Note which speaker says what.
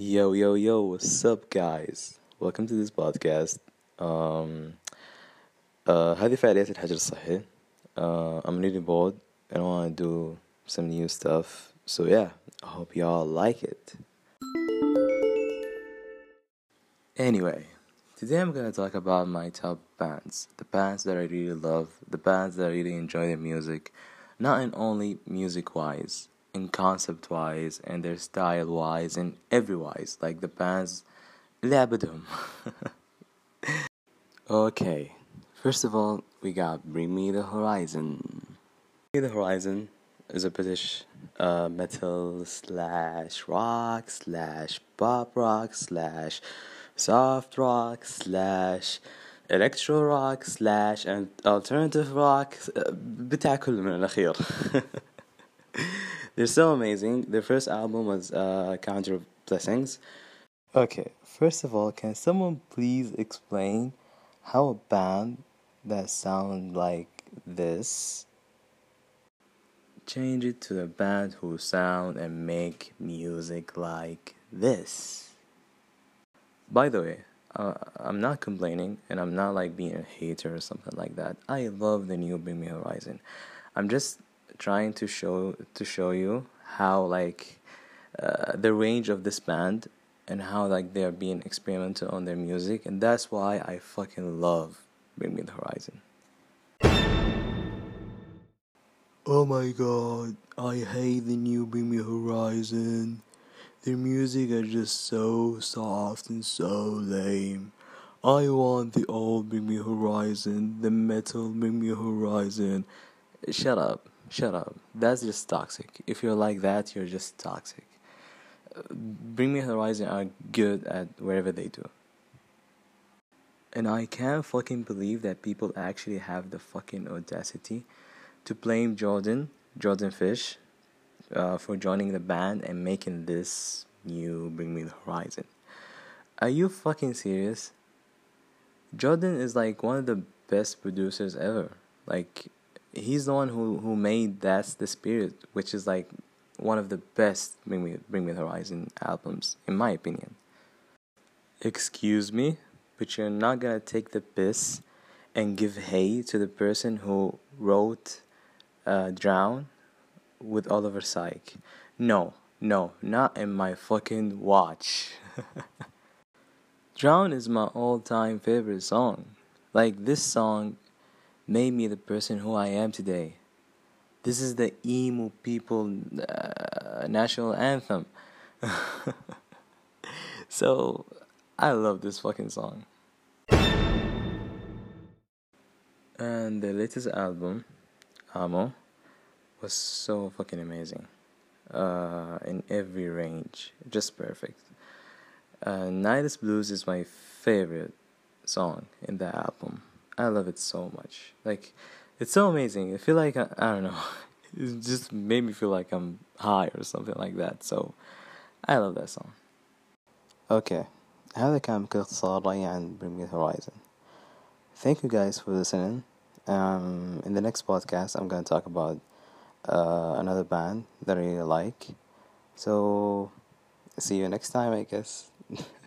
Speaker 1: Yo, yo, yo, what's up, guys? Welcome to this podcast. Um, uh, هذه فعاليات الحجر الصحي. Uh, I'm really bored and I want to do some new stuff. So yeah, I hope y'all like it. Anyway, today I'm gonna talk about my top bands. The bands that I really love, the bands that I really enjoy their music, not in only music wise, in concept wise, and their style wise, and every wise, like the bands لعبتهم. okay, first of all, we got Bring Me the Horizon. Bring Me the Horizon is a British uh, metal slash rock slash pop rock slash soft rock slash electro rock slash and alternative rock بتاع كل من الأخير They're so amazing. Their first album was uh, Count Your Blessings. Okay, first of all, can someone please explain how a band that sound like this change it to a band who sound and make music like this? By the way, uh, I'm not complaining and I'm not like being a hater or something like that. I love the new Bring Me Horizon. I'm just trying to show to show you how like uh, the range of this band and how like they're being experimental on their music and that's why I fucking love Bring Me the Horizon. Oh my god, I hate the new Bring Me Horizon. Their music are just so soft and so lame. I want the old Bring Me Horizon, the metal Bring Me Horizon. Shut up, shut up. That's just toxic. If you're like that, you're just toxic. Bring Me Horizon are good at wherever they do. And I can't fucking believe that people actually have the fucking audacity to blame Jordan, Jordan Fish, uh, for joining the band and making this new Bring Me the Horizon. Are you fucking serious? Jordan is like one of the best producers ever. Like, he's the one who, who made That's the Spirit, which is like one of the best Bring Me, Bring Me the Horizon albums, in my opinion. Excuse me, but you're not gonna take the piss and give hay to the person who wrote uh, Drown with Oliver Syke. No, no, not in my fucking watch. Drown is my all time favorite song. Like, this song made me the person who I am today. This is the emo people uh, national anthem. so, I love this fucking song. And the latest album, Amo, was so fucking amazing. Uh, in every range, just perfect. Uh, Nihilist Blues is my favorite song in the album. I love it so much. Like, it's so amazing. I feel like I, I don't know. It just made me feel like I'm high or something like that. So, I love that song. Okay, هذا كان باختصار رأيي عن Bring Me the Horizon. Thank you guys for listening. Um, in the next podcast, I'm gonna talk about uh, another band that I really like. So, see you next time, I guess.